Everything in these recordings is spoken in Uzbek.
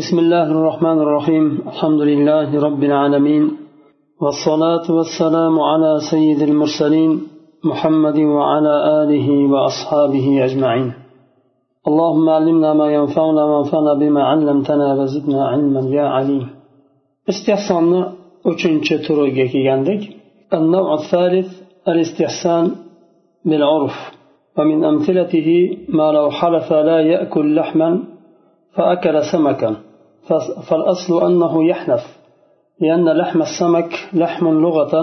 بسم الله الرحمن الرحيم الحمد لله رب العالمين والصلاة والسلام على سيد المرسلين محمد وعلى آله وأصحابه أجمعين اللهم علمنا ما ينفعنا وانفعنا بما علمتنا وزدنا علما يا عليم استحسان uchinchi turiga النوع الثالث الاستحسان بالعرف ومن أمثلته ما لو حلف لا يأكل لحما فأكل سمكا فالأصل أنه يحنف لأن لحم السمك لحم لغة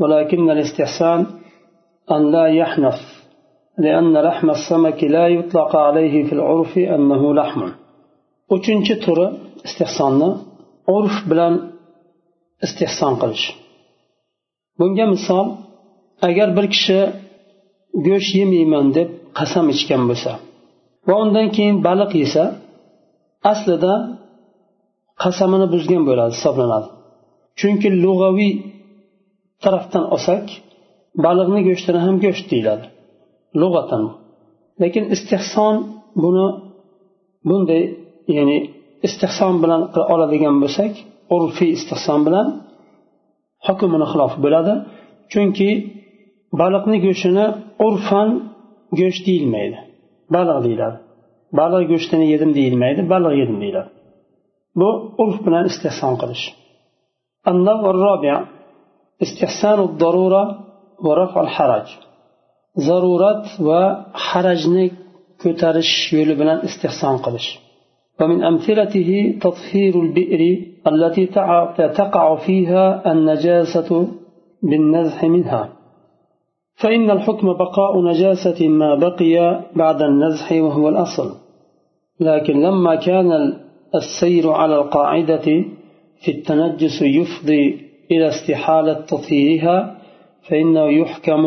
ولكن الاستحسان أن لا يحنف لأن لحم السمك لا يطلق عليه في العرف أنه لحم uchinchi turi istehsonni urf bilan istehson qilish bunga misol agar bir kishi go'sht yemayman deb qasam ichgan bo'lsa va undan keyin baliq yesa aslida qasamini buzgan bo'ladi hisoblanadi. Chunki lug'aviy tarafdan olsak baliqni go'shtini ham go'sht deyiladi lug'atan. Lekin istehson buni bunday ya'ni istehson bilan oladigan bo'lsak urfiy istehson bilan hukmini xilof bo'ladi. Chunki baliqni go'shtini urfan go'sht deyilmaydi baliq deyiladi. Baliq go'shtini yedim deyilmaydi baliq yedim deyiladi. Bu urf bilan istehson qilish. ورفع الحرج ضرورة وحرجني كترش يلبنا استحسان قلش ومن أمثلته تطهير البئر التي تقع فيها النجاسة بالنزح منها فإن الحكم بقاء نجاسة ما بقي بعد النزح وهو الأصل لكن لما كان السير على القاعدة في التنجس يفضي إلى استحالة تطهيرها فإنه يحكم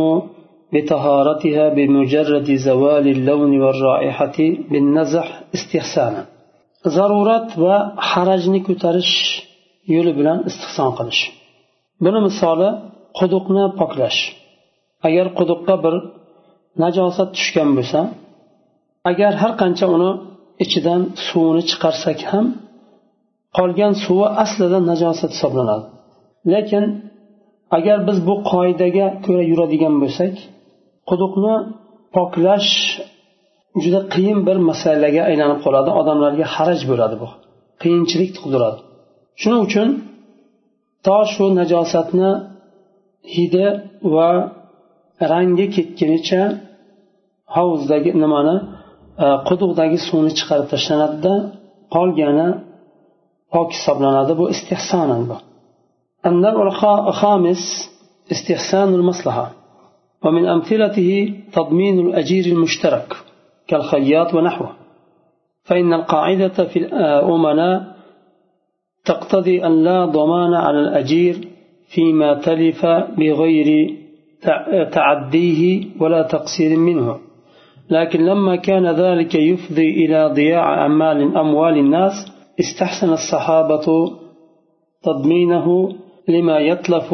بطهارتها بمجرد زوال اللون والرائحة بالنزح استحسانا ضرورات وحرجني كترش yo'li bilan istihson qilish buni misoli quduqni poklash agar quduqqa bir najosat tushgan bo'lsa agar har qancha uni ichidan suvini chiqarsak ham qolgan suvi aslida najosat hisoblanadi. Lekin agar biz bu qoidaga ko'ra yuradigan bo'lsak quduqni poklash juda qiyin bir masalaga aylanib qoladi. Odamlarga haraj bo'ladi bu. Qiyinchilik tug'diradi. Shuning uchun to shu najosatni hidi va rangi ketgunicha hovuzdagi nimani quduqdagi suvni chiqarib tashlanadida qolgani pok hisoblanadi. Bu istehsonan bu. الخامس استحسان المصلحة ومن أمثلته تضمين الأجير المشترك كالخياط ونحوه فإن القاعدة في الأمناء تقتضي أن لا ضمان على الأجير فيما تلف بغير تعديه ولا تقصير منه لكن لما كان ذلك يفضي إلى ضياع أموال أموال الناس استحسن الصحابة تضمينه لما يتلف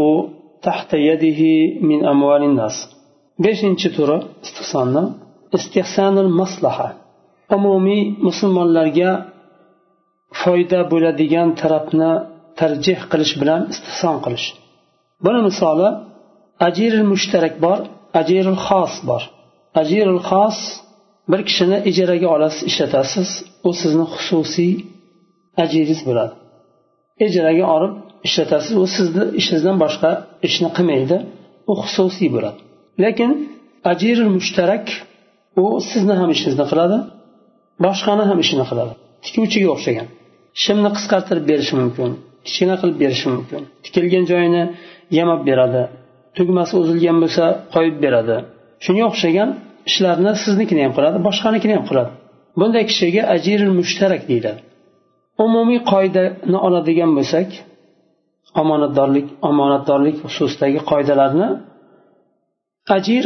تحت يده من أموال الناس beshinchi turi istihsonni istihsonil maslaha umumiy musulmonlarga foyda bo'ladigan tarafni tarjih qilish bilan istihson qilish buni misoli ajiril mushtarak bor ajiril xos bor Ajirul xos bir kishini ijaraga olasiz ishlatasiz u sizni xususiy ajiringiz bo'ladi. Ijaraga olib ishlatasiz u sizni ishingizdan boshqa ishni qilmaydi u xususiy bo'ladi. Lekin ajirul mushtarak u sizni ham ishingizni qiladi boshqani ham ishini qiladi. Tikuvchiga o'xshagan. Shimni qisqartirib berishi mumkin kichkina qilib berishi mumkin. Tikilgan joyini yamab beradi tugmasi uzilgan bo'lsa qo'yib beradi. Shunga o'xshagan ishlarni siznikini ham qiladi boshqanikini ham qiladi bunday kishiga ajiril mushtarak deyiladi. Umumiy qoidani oladigan bo'lsak omonatdorlik omonatdorlik xususidagi qoidalarni ajir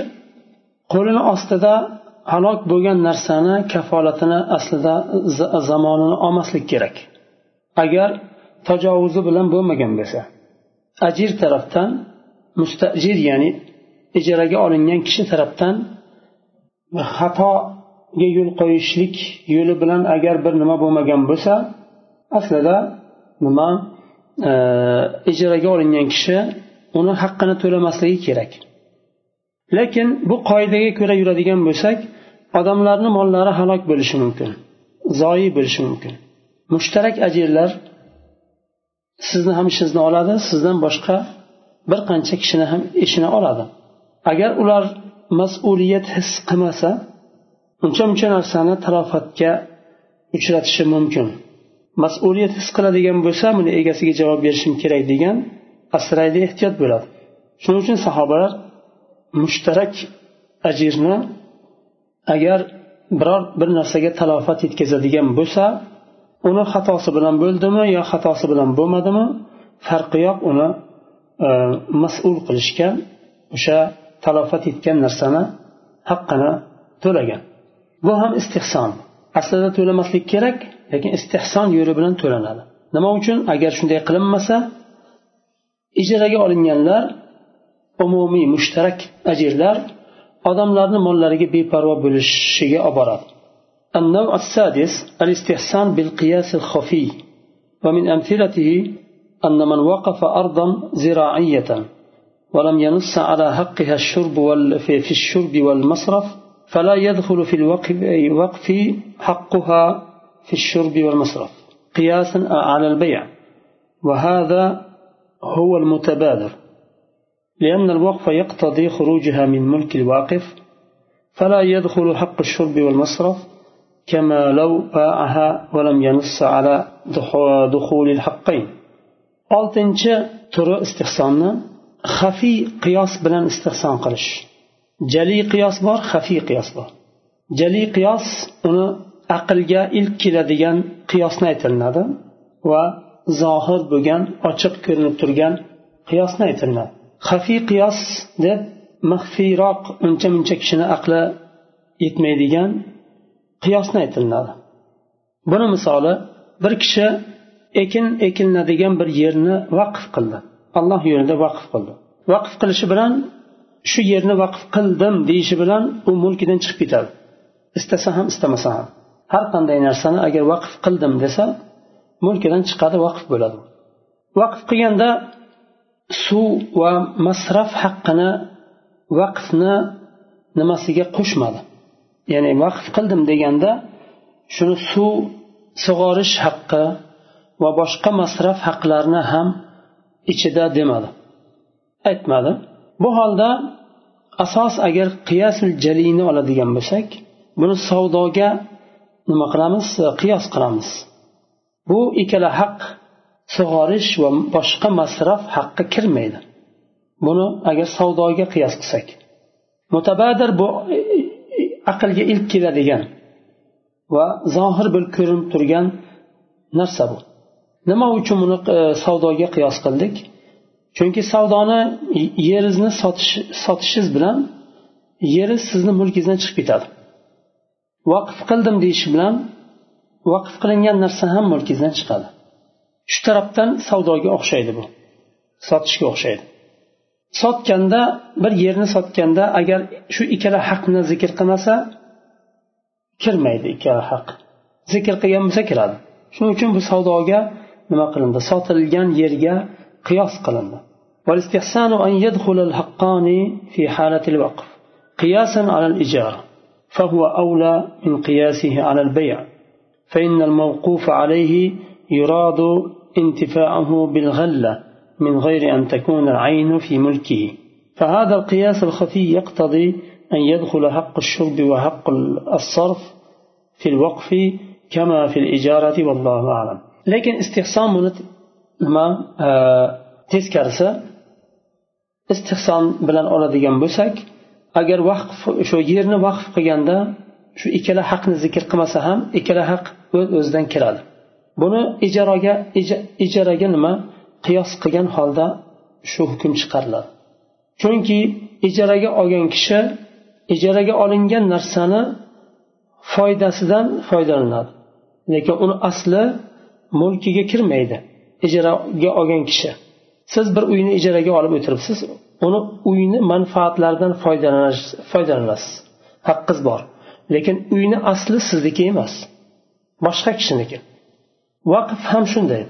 qo'lini ostida halok bo'lgan narsani kafolatini aslida zamonini olmaslik kerak. Agar tajovuzi bilan bo'lmagan bo'lsa ajir tarafdan mustajir ya'ni ijaraga olingan kishi tarafdan xatoga yo'l qo'yishlik yo'li bilan agar bir nima bo'lmagan bo'lsa aslida nima e, ijaraga olingan kishi uni haqqini to'lamasligi kerak. Lekin bu qoidaga ko'ra yuradigan bo'lsak odamlarni mollari halok bo'lishi mumkin zoyi bo'lishi mumkin. Mushtarak ajirlar sizni ham ishingizni oladi sizdan boshqa bir qancha kishini ham ishini oladi. Agar ular mas'uliyat his qilmasa uncha muncha narsani talofatga uchratishi mumkin. Mas'uliyat his qiladigan bo'lsa buni egasiga javob berishim kerak degan asraydi ehtiyot bo'ladi. Shuning uchun sahobalar mushtarak ajirni agar biror bir narsaga talofat yetkazadigan bo'lsa uni xatosi bilan bo'ldimi yo xatosi bilan bo'lmadimi farqi yo'q uni e, mas'ul qilishgan o'sha talofat yetgan narsani haqqini to'lagan bu ham istehson aslida to'lamaslik kerak lekin istehson yo'li bilan to'lanadi nima uchun agar shunday qilinmasa ijaraga olinganlar umumiy mushtarak ajirlar odamlarni mollariga beparvo bo'lishiga olib boradi النوع السادس الاستحسان بالقياس الخفي ومن أمثلته أن من وقف أرضا زراعية ولم ينص على حقها الشرب في الشرب والمصرف فلا يدخل في الوقف حقها في الشرب والمصرف قياسا على البيع. وهذا هو المتبادر. لأن الوقف يقتضي خروجها من ملك الواقف فلا يدخل حق الشرب والمصرف كما لو باعها ولم ينص على دخول الحقين. oltinchi turi istehsonni xafiy qiyos bilan istehson qilish. Jali qiyos bor xafiy qiyos bor. Jali qiyos uni aqlga ilk keladigan qiyosni aytilinadi va zohir bo'lgan ochiq ko'rinib turgan qiyosni aytilinadi. Xafiy qiyos deb maxfiyroq uncha muncha kishini aqli yetmaydigan qiyosni aytilinadi. Buni misoli bir kishi ekin ekilinadigan bir yerni vaqf qildi. Alloh yo'lida vaqf qildi. Vaqf qilishi bilan shu yerni vaqf qildim deyishi bilan u mulkidan chiqib ketadi. Istasa ham istamasa ham. Har qanday narsani agar vaqf qildim desa mulkidan chiqadi vaqf bo'ladi. Vaqf qilganda suv va masraf haqqini vaqfni nimasiga qo'shmadi. Ya'ni vaqf qildim deganda shuni suv sug'orish haqqi va boshqa masraf haqlarini ham ichida demadi. Aytmadi. Bu holda asos agar qiyasul jalini oladigan bo'lsak buni savdoga nima qilamiz? Qiyos qilamiz. Bu ikkala haq sug'orish va boshqa masraf haqqi kirmaydi. Buni agar savdoga qiyos qilsak. Mutabadir bu aqlga ilk keladigan va zohir bo'lib ko'rinib turgan narsa bu. Nima uchun buni e, savdoga qiyos qildik? Chunki savdoni yeringizni sotishingiz bilan yeringiz sizni mulkingizdan chiqib ketadi. Vaqf qildim deyish bilan vaqf qilingan narsa ham mulkingizdan chiqadi. Shu tarafdan savdoga o'xshaydi bu. Sotishga o'xshaydi. Sotganda bir yerni sotganda agar shu ikkala haqni zikr qilmasa kirmaydi ikkala haq. Zikr qilgan bo'lsa kiradi. Shuning uchun bu savdoga nima qilindi? Sotilgan yerga qiyos qilindi. والاستحسان أن يدخل الحقان في حالة الوقف قياسا على فهو أولى من قياسه على البيع فإن الموقوف عليه يراد انتفاعه بالغلة من غير أن تكون العين في ملكه فهذا القياس الخفي يقتضي أن يدخل حق الشرب وحق الصرف في الوقف كما في الإجارة والله أعلم lekin istehson buni nima e, teskarisi istehson bilan oladigan bo'lsak agar vaqf o'sha yerni vaqf qilganda shu ikkala haqni zikr qilmasa ham ikkala haq o'z o'zidan kiradi buni ijaraga ijaraga nima qiyos qilgan holda shu hukm chiqariladi. Chunki ijaraga olgan kishi ijaraga olingan narsani foydasidan foydalanadi. Lekin uni asli mulkiga kirmaydi. Ijaraga olgan kishi. Siz bir uyni ijaraga olib o'tiribsiz uni uyni manfaatlaridan foydalanasiz. Haqqingiz bor. Lekin uyni asli sizniki emas. Boshqa kishiniki. Vaqf ham shunday.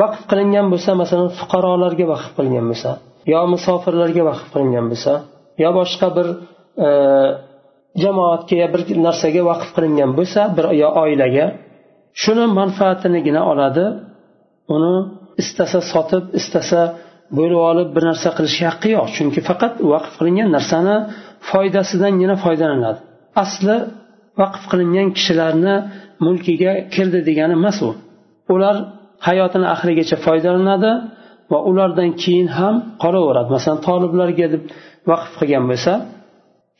Vaqf qilingan bo'lsa masalan fuqarolarga vaqf qilingan bo'lsa yo musofirlarga vaqf qilingan bo'lsa yo boshqa bir e, jamoatga bir narsaga vaqf qilingan bo'lsa bir yo oilaga shuni manfaatinigina oladi. Uni istasa sotib istasa bo'lib olib bir narsa qilishga haqqi yo'q. Chunki faqat vaqf qilingan narsani foydasidangina foydalanadi. Asli vaqf qilingan kishilarni mulkiga kirdi degani emas u. Ular hayotini oxirigacha foydalanadi va ulardan keyin ham qolaveradi. Masalan toliblarga deb vaqf qilgan bo'lsa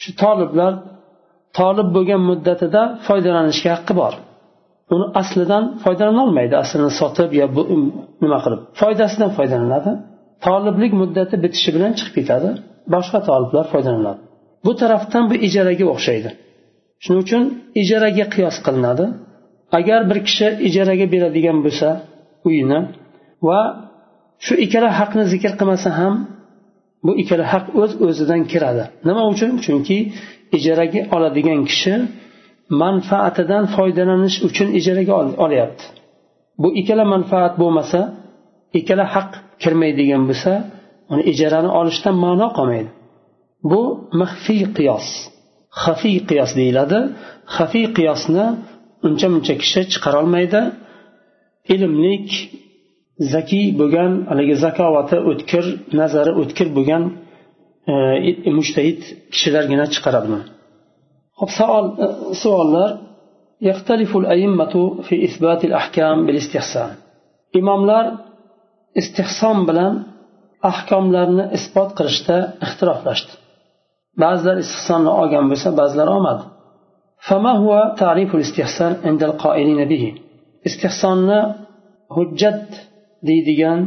shu toliblar tolib bo'lgan muddatida foydalanishga haqqi bor. Uni aslidan foydalanolmaydi aslini sotib yo um, nima qilib. Foydasidan foydalanadi. Toliblik muddati bitishi bilan chiqib ketadi. Boshqa toliblar foydalanadi. Bu tarafdan bu ijaraga o'xshaydi. Shuning uchun ijaraga qiyos qilinadi. Agar bir kishi ijaraga beradigan bo'lsa uyini va shu ikkala haqni zikr qilmasa ham bu ikkala haq o'z öz o'zidan kiradi. Nima uchun? Chunki ijaraga oladigan kishi manfaatidan foydalanish uchun ijaraga olyapti. Bu ikkala manfaat bo'lmasa ikkala haq kirmaydigan bo'lsa uni ijarani olishdan ma'no qolmaydi. Bu maxfiy qiyos. Xafiy qiyos deyiladi. Xafiy qiyosni uncha muncha kishi chiqarolmaydi. Ilmlik zakiy bo'lgan haligi zakovati o'tkir nazari o'tkir bo'lgan e, mushtahid kishilargina chiqaradi hop savol e, savollar يختلف الأئمة في إثبات الأحكام بالاستحسان imomlar istihson bilan ahkomlarni isbot qilishda ixtiloflashdi ba'zilar istihsonni olgan bo'lsa ba'zilar olmadi فما هو تعريف الاستحسان عند القائلين به istihsonni hujjat deydigan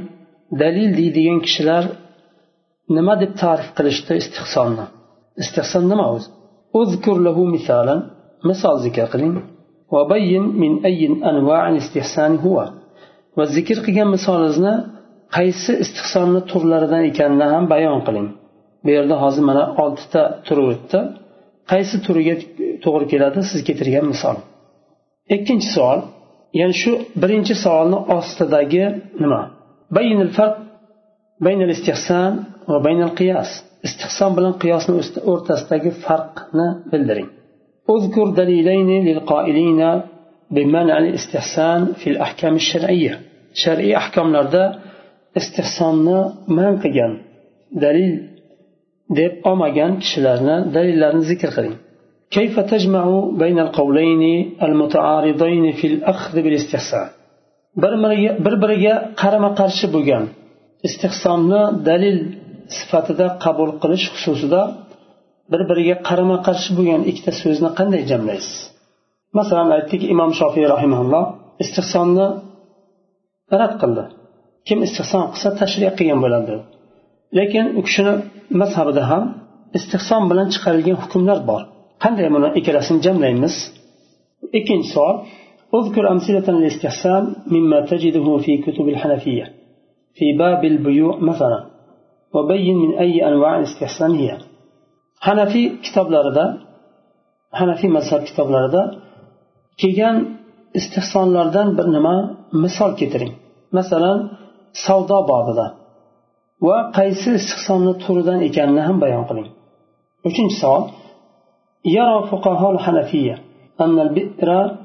dalil deydigan kishilar nima deb ta'rif qilishdi istihsonni istihson nima o'zi اذكر له misalan. Misol zikr qiling. Min ayyin istihsani huwa. Va zikr qilgan misolingizni qaysi istihsonni turlaridan ekanini ham bayon qiling. Bu yerda hozir mana oltita turi o'tdi. Qaysi turiga to'g'ri keladi? Siz keltirgan misol. Ikkinchi savol. Ya'ni shu birinchi savolni ostidagi nima? Baynil farq baynal istihson va baynal qiyos istihson bilan qiyosni o'rtasidagi farqni bildiring اذكر دليلين للقائلين بمنع الاستحسان في الأحكام الشرعية شرعي أحكام لرده istihsonni man qilgan dalil deb olmagan kishilarni dalillarini zikr qiling كيف تجمع بين القولين المتعارضين في الأخذ بالاستحسان bir biriga qarama qarshi bo'lgan istihsonni dalil sifatida qabul qilish xususida bir biriga qarama qarshi bo'lgan ikkita so'zni qanday jamlaysiz masalan aytdik imom shofiy rahimaulloh istihsonni rad qildi kim istihson qilsa tashrih qilgan bo'ladi lekin u kishini mazhabida ham istihson bilan chiqarilgan hukmlar bor qanday buni ikkalasini jamlaymiz ikkinchi savol اذكر أمثلة للاستحسان مما تجده في كتب الحنفية في باب البيوع مثلا وبين من أي أنواع الاستحسان هي لردا حنفي مذهب كتاب لردا kelgan istihsonlardan bir nima misol keltiring masalan savdo bobida va qaysi istihsonni turidan ekanini ham bayon qiling uchinchi savol يرى فقهاء الحنفية أن البئر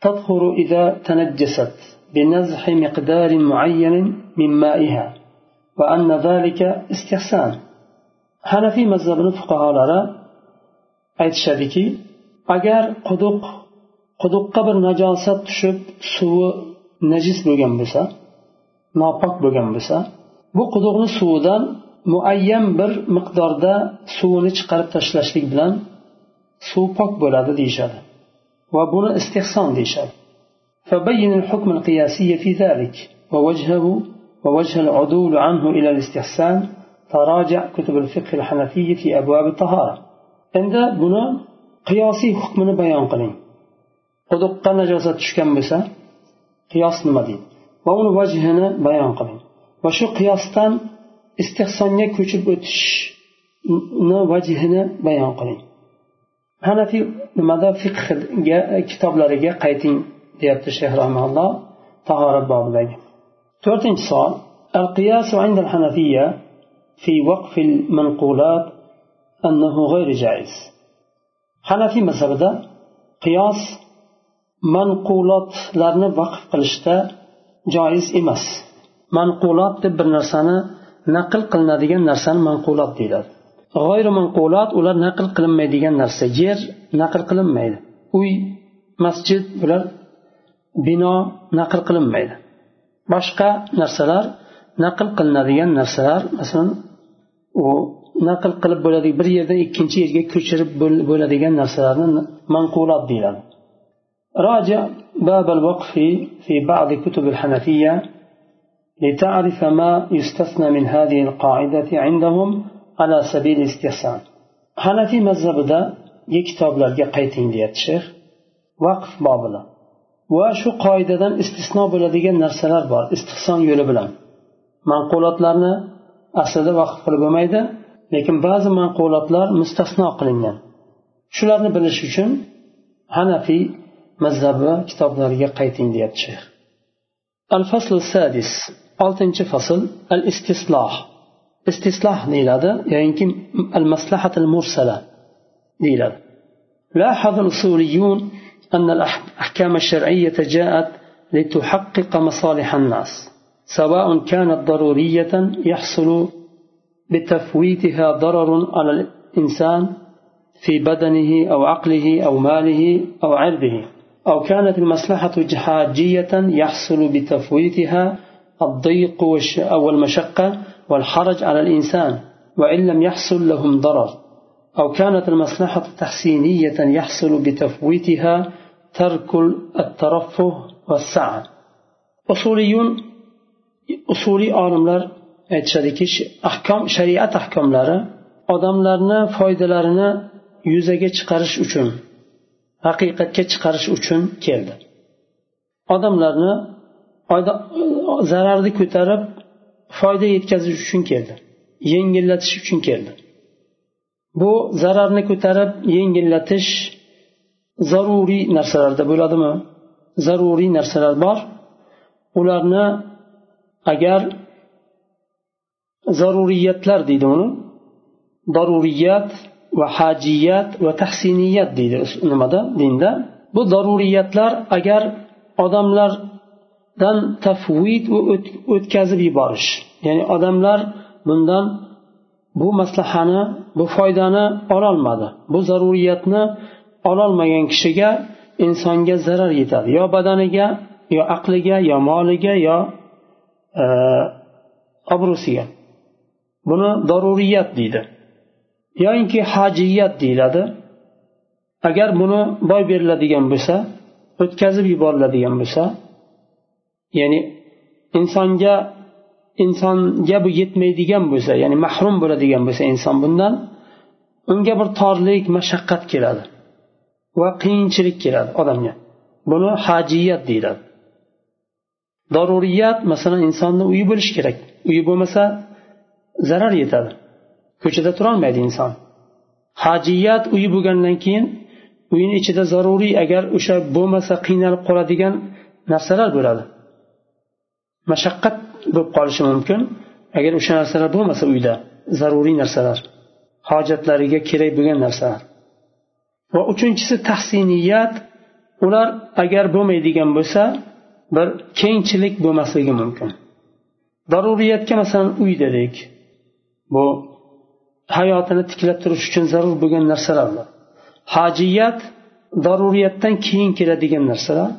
تطهر إذا تنجست بنزح مقدار معين من مائها. Hanafiy mazhabini fuqarolari aytishadiki agar quduq quduqqa bir najosat tushib suvi najis bo'lgan bo'lsa nopok bo'lgan bo'lsa bu quduqni suvidan muayyan bir miqdorda suvini chiqarib tashlashlik bilan suv pok bo'ladi deyishadi va buni istehson deyishadi. فبين الحكم القياسي في ذلك ووجهه ووجه العدول عنه إلى الاستحسان تراجع كتب الفقه الحنفي في أبواب الطهارة عند بنا قياسي حكمنا بيان قلين quduqqa najosat tushgan bo'lsa qiyos nima deydi va uni vajhini bayon qiling va shu qiyosdan istehsonga ko'chib o'tishni vajhini bayon qiling hanafiy nimada fiqhga kitoblariga qayting deyapti shayx rahmaulloh tahorat bobidagi To'rtinchi savol القياس عند الحنفية في وقف المنقولات أنه غير جائز حنفي مذهبda qiyos manqulotlarni vaqf qilishda joiz emas manqulot deb bir narsani naql qilinadigan narsani manqulot deyiladi g'oyri manqulot ular naql qilinmaydigan narsa yer naql qilinmaydi uy masjid bular bino naql qilinmaydi boshqa narsalar naql qilinadigan narsalar masalan u naql qilib bo'ladigan bir yerdan ikkinchi yerga ko'chirib bo'ladigan narsalarni manqulot deyiladi راجع باب الوقف في بعض كتب الحنفية لتعرف ما يستثنى من هذه القاعدة عندهم على سبيل الاستحسان حنفي مذهبدا kitoblarga qayting deyapti shayx vaqf bobida va shu qoidadan istisno bo'ladigan narsalar bor istihson yo'li bilan manqulotlarni aslida vaqf qilib bo'lmaydi lekin ba'zi manqulotlar mustasno qilingan shularni bilish uchun hanafiy mazhabi kitoblariga qayting deyapti shayx الفصل السادس oltinchi fasl al istisloh istisloh deyiladi yoinki al maslahat al mursala deyiladi لاحظ الأصوليون أن الأحكام الشرعية جاءت لتحقق مصالح الناس سواء كانت ضرورية يحصل بتفويتها ضرر على الإنسان في بدنه أو عقله أو ماله أو عرضه أو كانت المصلحة حاجية يحصل بتفويتها الضيق أو المشقة والحرج على الإنسان وإن لم يحصل لهم ضرر. أو كانت المصلحة تحسينية يحصل بتفويتها ترك الترفه والسعة أصوليون أصولي عالمlar aytishadiki ahkom shariat ahkomlari odamlarni foydalarini yuzaga chiqarish uchun haqiqatga chiqarish uchun keldi odamlarni zararni ko'tarib foyda yetkazish uchun keldi yengillatish uchun keldi Bu zararni ko'tarib yengillatish zaruriy narsalarda bo'ladimi? Zaruriy narsalar bor. Ularni agar zaruriyatlar deydi uni daruriyat va hajiyat va tahsiniyat deydi nimada dinda. Bu zaruriyatlar agar odamlardan tafvid va o'tkazib yuborish ya'ni odamlar bundan bu maslahani bu foydani ololmadi. Bu zaruriyatni ololmagan kishiga insonga zarar yetadi. Yo badaniga yo aqliga yo moliga yo e, obro'siga. Buni daruriyat deydi. Yoinki hajiyat deyiladi. Agar buni boy beriladigan bo'lsa o'tkazib yuboriladigan bo'lsa ya'ni insonga insonga bu yetmaydigan bo'lsa ya'ni mahrum bo'ladigan bo'lsa inson bundan unga bir torlik mashaqqat keladi va qiyinchilik keladi odamga. Buni hajiyat deyiladi. Zaruriyat masalan insonni uyi bo'lishi kerak. Uyi bo'lmasa zarar yetadi. Ko'chada turolmaydi inson. Hajiyat uyi bo'lgandan keyin uyini ichida zaruriy agar o'sha bo'lmasa qiynalib qoladigan narsalar bo'ladi. Mashaqqat bo'lib qolishi mumkin. Agar o'sha narsalar bo'lmasa uyda zaruriy narsalar hojatlariga kerak bo'lgan narsalar. Va uchinchisi tahsiniyat ular agar bo'lmaydigan bo'lsa bir kengchilik bo'lmasligi mumkin. Zaruriyatga masalan uy dedik. Bu hayotini tiklab turish uchun zarur bo'lgan narsalar hojiyat zaruriyatdan keyin keladigan narsalar.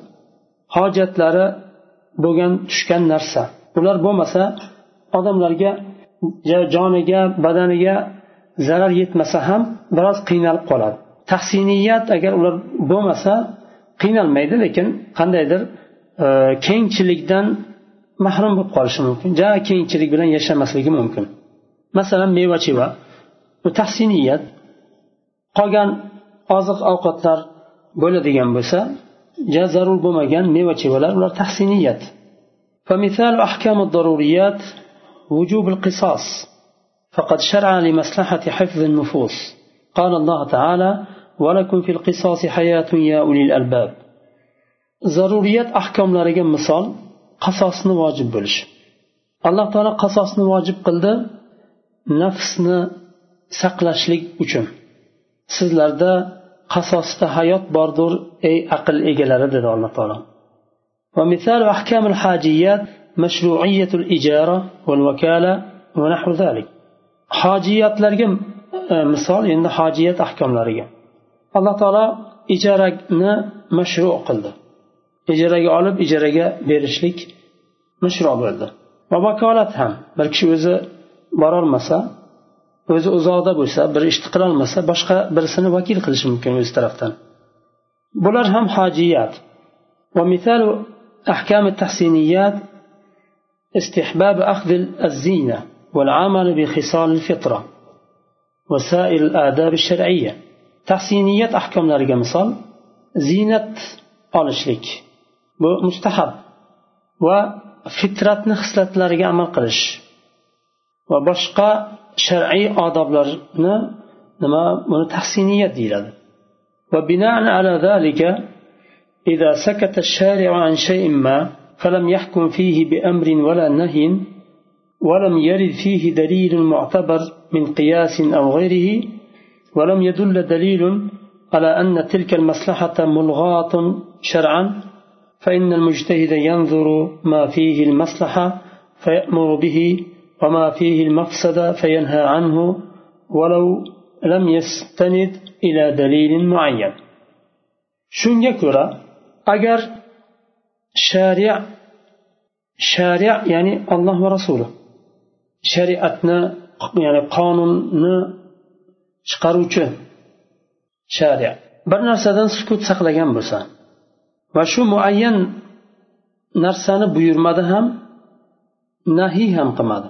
Hojatlari bo'lgan tushgan narsa. Ular bo'lmasa odamlarga joniga badaniga zarar yetmasa ham biroz qiynalib qoladi. Tahsiniyat agar ular bo'lmasa qiynalmaydi lekin qandaydir e, kengchilikdan mahrum bo'lib qolishi mumkin. Ja kengchilik bilan yashamasligi mumkin. Masalan meva cheva bu tahsiniyat qolgan oziq ovqatlar bo'ladigan bo'lsa ja zarur bo'lmagan meva chevalar ular tahsiniyat. فمثال أحكام الضروريات وجوب القصاص فقد شرع لمصلحة حفظ النفوس قال الله تعالى ولكم في القصاص حياة يا أولي الألباب zaruriyat ahkomlariga misol qasosni vojib bo'lish alloh taolo qasosni vojib qildi nafsni saqlashlik uchun sizlarda qasosda hayot bordir ey aql egalari dedi alloh taolo ومثال أحكام الحاجيات مشروعية الإجارة والوكالة ونحو ذلك حاجيات لرجم مثال إن حاجيات أحكام لرجم الله تعالى ijarani mashru qildi ijaraga olib ijaraga berishlik mashru bo'ldi va vakolat ham bir kishi o'zi borolmasa o'zi uzoqda bo'lsa bir ishni qilolmasa boshqa birisini vakil qilishi mumkin o'zi tarafdan bular ham hojiyat ومثال أحكام التحسينيات استحباب أخذ الزينة والعمل بخصال الفطرة وسائل الآداب الشرعية. تحسينيات أحكام لرقى زينة أولشريك مستحب وفطرة نخصلة لرقى القرش قرش وبشقى شرعي آداب لرقى نما من تحسينيات ديلا وبناء على ذلك إذا سكت الشارع عن شيء ما فلم يحكم فيه بأمر ولا نهي ولم يرد فيه دليل معتبر من قياس أو غيره ولم يدل دليل على أن تلك المصلحة ملغاة شرعا فإن المجتهد ينظر ما فيه المصلحة فيأمر به وما فيه المفسدة فينهى عنه ولو لم يستند إلى دليل معين. shunga ko'ra agar shari shari ya'ni alloh va rasuli shariatni ya'ni qonunni chiqaruvchi shariya bir narsadan sukut saqlagan bo'lsa va shu muayyan narsani buyurmadi ham nahiy ham qilmadi.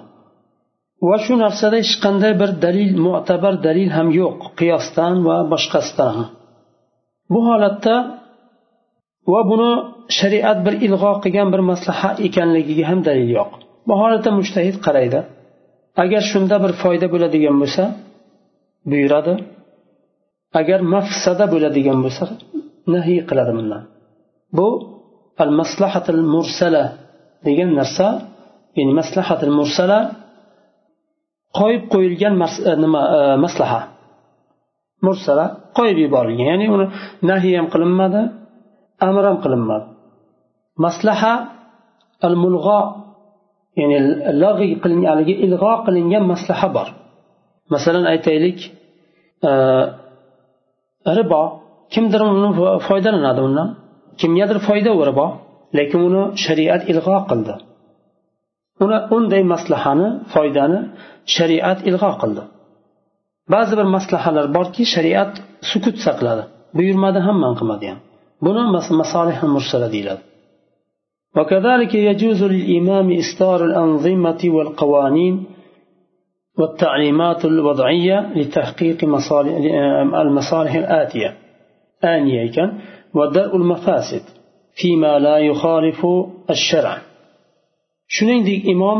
Va shu narsada hech qanday bir dalil mo'tabar dalil ham yo'q qiyosdan va boshqasidan bu holatda va buni shariat bir ilg'o qilgan bir maslaha ekanligiga ham dalil yo'q. Bu holatda mushtahid qaraydi. Agar shunda bir foyda bo'ladigan bo'lsa buyuradi. Agar mafsada bo'ladigan bo'lsa nahiy qiladi bundan. Bu al maslahatil mursala degan narsa ya'ni maslahatil mursala qo'yib qo'yilgan e, nima e, maslaha. Mursala qo'yib yuborilgan ya'ni uni nahiy ham qilinmadi amr ham qilinmadi. Maslaha al mulg'o ya'ni lag'iy qilingan haligi ilg'o qilingan maslaha bor. Masalan aytaylik e, ribo. Kimdir uni foydalanadi undan. Kimgadir foyda u ribo lekin uni shariat ilg'o qildi. Uni unday maslahani foydani shariat ilg'o qildi. Ba'zi bir maslahalar borki shariat sukut saqladi. Buyurmadi ham man qilmadi ham. buni masolih mursala deyiladi وكذلك يجوز للإمام إصدار الأنظمة والقوانين والتعليمات الوضعية لتحقيق مصالح المصالح الآتية آنية كان ودرء المفاسد فيما لا يخالف الشرع shuningdek imom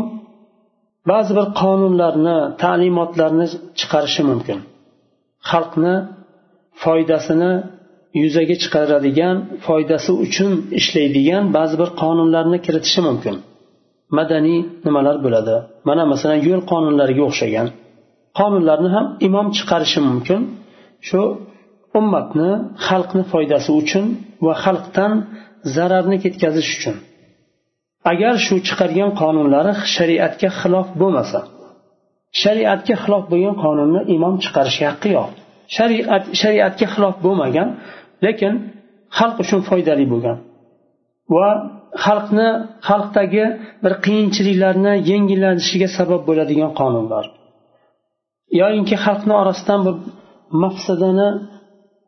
ba'zi bir qonunlarni ta'limotlarni chiqarishi mumkin xalqni foydasini yuzaga chiqaradigan foydasi uchun ishlaydigan ba'zi bir qonunlarni kiritishi mumkin. Madaniy nimalar bo'ladi? Mana masalan yo'l qonunlariga o'xshagan qonunlarni ham imom chiqarishi mumkin. Shu ummatni xalqni foydasi uchun va xalqdan zararni ketkazish uchun. Agar shu chiqargan qonunlari shariatga xilof bo'lmasa shariatga xilof bo'lgan qonunni imom chiqarishga haqqi yo'q. Shariat shariatga xilof bo'lmagan lekin xalq uchun foydali bo'lgan. Va xalqni xalqdagi bir qiyinchiliklarni yengillanishiga sabab bo'ladigan qonunlar. Yoyinki xalqni orasidan bir mafsadani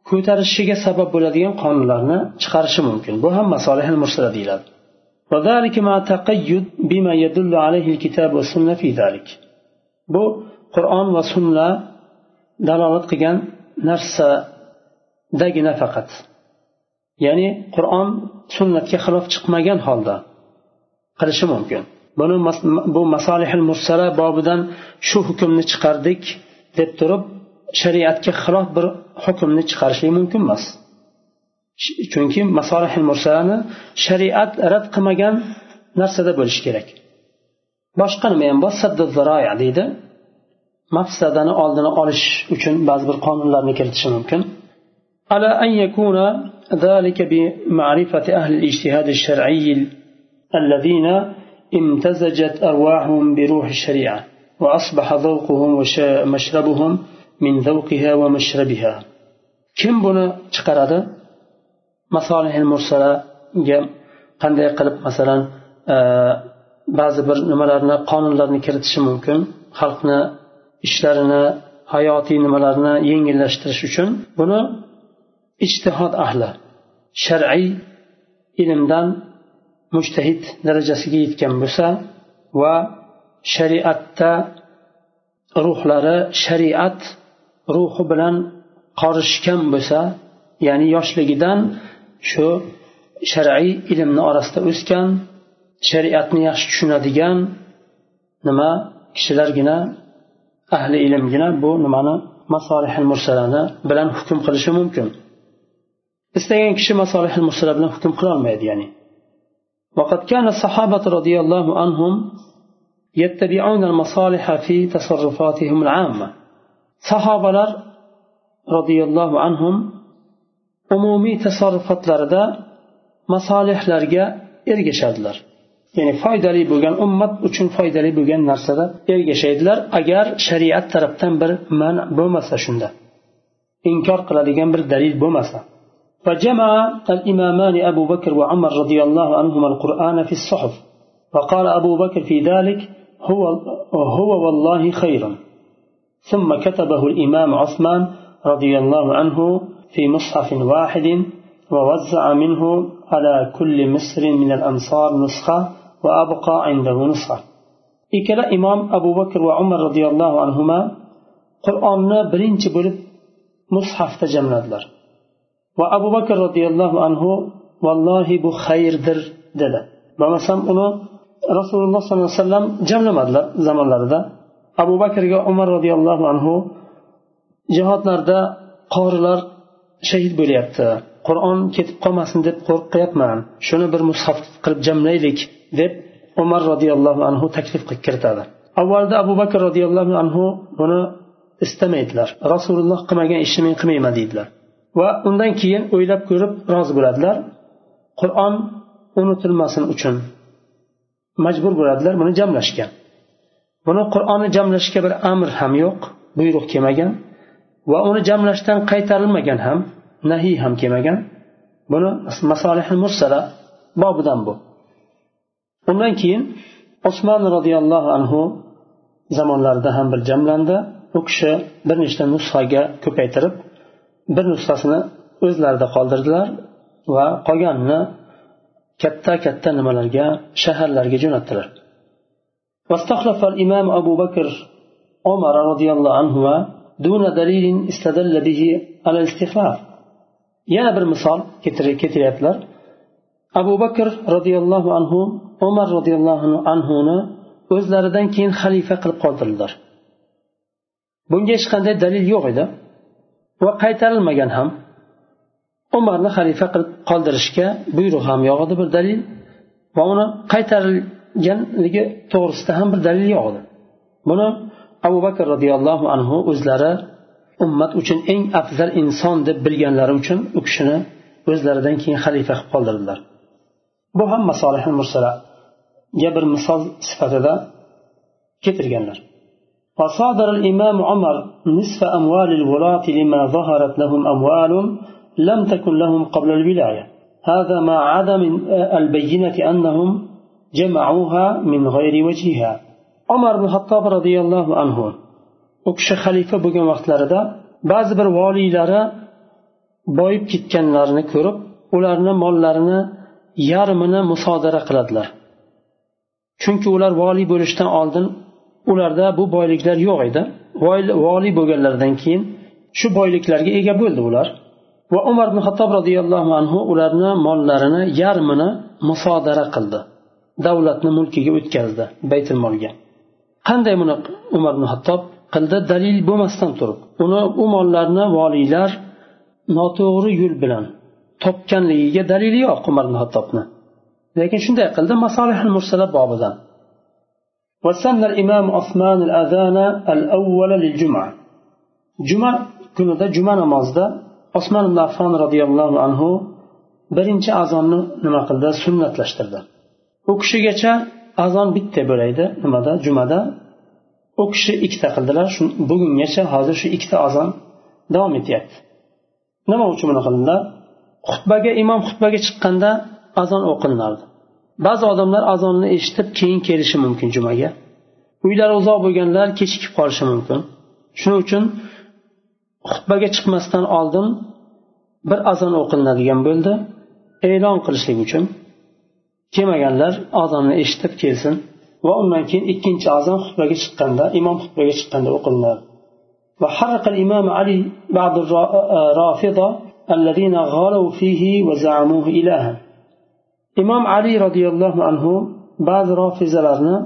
ko'tarishiga sabab bo'ladigan qonunlarni chiqarishi mumkin. Bu ham masolihil mursala deyiladi. Bu qur'on va sunna dalolat qilgan narsa dagina faqat. Ya'ni qur'on sunnatga xilof chiqmagan holda qilishi mumkin. Buni bu masolihil mursala bobidan shu hukmni chiqardik deb turib shariatga xilof bir hukmni chiqarishlik mumkin emas. Chunki masolihil mursalani shariat rad qilmagan narsada bo'lishi kerak. Boshqa nima ham bor? Sadduzoya deydi. Mafsadani oldini olish uchun ba'zi bir qonunlarni kiritishi mumkin. على أن يكون ذلك بمعرفة أهل الاجتهاد الشرعي الذين امتزجت أرواحهم بروح الشريعة وأصبح ذوقهم ومشربهم من ذوقها ومشربها kim buni chiqaradi masolihil mursalaga qanday qilib masalan ba'zi bir nimalarni qonunlarni kiritishi mumkin xalqni ishlarini hayotiy nimalarni yengillashtirish uchun buni ijtihod ahli shar'iy ilmdan mujtahid darajasiga yetgan bo'lsa va shariatda ruhlari shariat ruhi bilan qorishgan bo'lsa ya'ni yoshligidan shu shar'iy ilmni orasida o'sgan shariatni yaxshi tushunadigan nima kishilargina ahli ilmgina bu nimani masolihil mursalani bilan hukm qilishi mumkin. istagan kishi masolihil mursala bilan hukm qilolmaydi ya'ni وقد كان الصحابة رضي الله عنهم يتبعون المصالح في تصرفاتهم العامة صحابة رضي الله عنهم umumiy tasarrufotlarida masolihlarga ergashadilar ya'ni foydali bo'lgan ummat uchun foydali bo'lgan narsada ergashadilar agar shariat tarafdan bir man bo'lmasa shunda inkor qiladigan bir dalil bo'lmasa فجمع الإمامان أبو بكر وعمر رضي الله عنهما القرآن في الصحف فقال أبو بكر في ذلك هو, هو والله خير ثم كتبه الإمام عثمان رضي الله عنه في مصحف واحد ووزع منه على كل مصر من الأنصار نسخة وأبقى عنده نسخة. ikkala imom abu bakr va umar roziyallohu anhu qur'onni birinchi bo'lib mushafda jamladilar va abu bakr roziyallohu anhu vallohi bu xayrdir dedi. Bo'lmasam uni rasululloh sollallohu alayhi vasallam jamlamadilar zamonlarida abu bakrga umar roziyallohu anhu jihodlarda qorilar shahid bo'lyapti. Qur'on ketib qolmasin deb qo'rqyapman. Shuni bir mushaf qilib jamlaylik deb umar roziyallohu anhu taklif qilib kiritadi. Avvalda abu bakr roziyallohu anhu buni istamaydilar. Rasululloh qilmagan ishni men qilmayman deydilar va undan keyin o'ylab ko'rib rozi bo'ladilar. Qur'on unutilmasin uchun majbur bo'ladilar buni jamlashga buni qur'onni jamlashga bir amr ham yo'q buyruq kelmagan va uni jamlashdan qaytarilmagan ham nahiy ham kelmagan. Buni masolih mursala bobidan bu. Undan keyin usmon roziyallohu anhu zamonlarida ham bir jamlandi. U kishi bir nechta nusxaga ko'paytirib bir nusxasini o'zlarida qoldirdilar va qolganini katta katta nimalarga shaharlarga jo'natdilar واستخلف الإمام أبو بكر عمر رضي الله عنهما دون دليل استدل به على الاستخلاف yana bir misol keltiryaptilar abu bakr roziyallohu anhu umar roziyallohu anhuni o'zlaridan keyin xalifa qilib qoldirdilar bunga hech qanday dalil yo'q edi Va qaytarilmagan ham umarni xalifa qilib qoldirishga buyruq ham yo'q edi bir dalil va uni qaytarilganligi to'g'risida ham bir dalil yo'q edi buni abu bakr roziyallohu anhu o'zlari ummat uchun eng afzal inson deb bilganlari uchun u kishini o'zlaridan keyin xalifa qilib qoldirdilar. Bu ham masolihil mursala ga bir misol sifatida keltirganlar. وصادر الإمام عمر نصف أموال الولاة لما ظهرت لهم أموال لم تكن لهم قبل الولاية هذا مع عدم البينة أنهم جمعوها من غير وجهها عمر بن الخطاب رضي الله عنه u kishi xalifa bo'lgan vaqtlarida ba'zi bir voliylari boyib ketganlarini ko'rib ularni mollarini yarmini musodara qiladilar chunki ular voliy bo'lishdan oldin ularda bu boyliklar yo'q edi. Voliy bo'lganlaridan keyin shu boyliklarga ega bo'ldi ular. Va umar ibn hattob roziyallohu anhu ularni mollarini yarmini musodara qildi. Davlatni mulkiga o'tkazdi baytul molga. Qanday buni umar ibn hattob qildi? Dalil bo'lmasdan turib. Uni u mollarni voliylar noto'g'ri yo'l bilan topganligiga dalili yo'q umar ibn hattobni lekin shunday qildi. Masolihil mursala bobidan. وسن الإمام عثمان الأذان الأول للجمعة جمعة kunida juma namozida osmon ibn affon roziyallohu anhu birinchi azonni nima qildi sunnatlashtirdi u kishigacha azon bitta bo'laydi nimada jumada u kishi ikkita qildilar bugungacha hozir shu ikkita azon davom etyapti nima uchun buni qildilar xutbaga imom xutbaga chiqqanda azon o'qilinardi ba'zi odamlar azonni eshitib keyin kelishi mumkin jumaga uylari uzoq bo'lganlar kechikib qolishi mumkin shuning uchun xutbaga chiqmasdan oldin bir azon o'qilinadigan bo'ldi e'lon qilishlik uchun kelmaganlar azonni eshitib kelsin va undan keyin ikkinchi azon xutbaga chiqqanda imom xutbaga chiqqanda o'qilinadi وحرق الإمام علي بعض الرافضة الذين غالوا فيه وزعموه إلها imom ali roziyallohu anhu ba'zi rofizalarni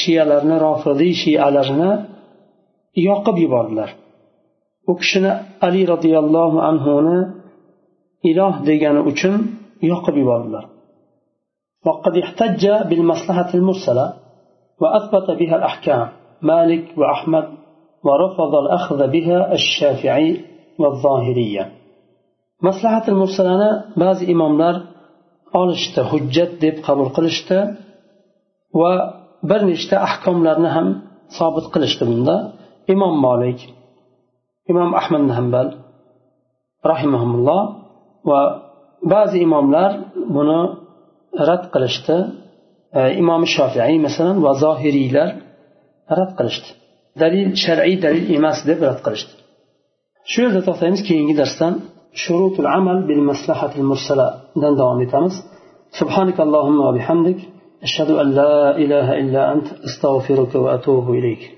shiyalarni rofiziy shiyalarini yoqib yubordilar u kishini ali roziyallohu anhuni iloh degani uchun yoqib yubordilar وقد احتج بالمصلحة المرسلة وأثبت بها الأحكام مالك وأحمد ورفض الأخذ بها الشافعي والظاهرية مصلحة المرسلة بعض إمامlar olishdi hujjat deb qabul qilishdi va bir nechta ahkomlarni ham sobit qilishdi bunda. Imom molik imom ahmad hambal rahimahulloh va ba'zi imomlar buni rad qilishdi. E, imom shofiiy masalan va zohiriylar rad qilishdi. Dalil shar'iy dalil emas deb rad qilishdi. Shu yerda to'xtaymiz keyingi darsdan شروط العمل بالمصلحة المرسلة. دان دوام سبحانك اللهم وبحمدك أشهد أن لا إله إلا أنت أستغفرك وأتوب إليك.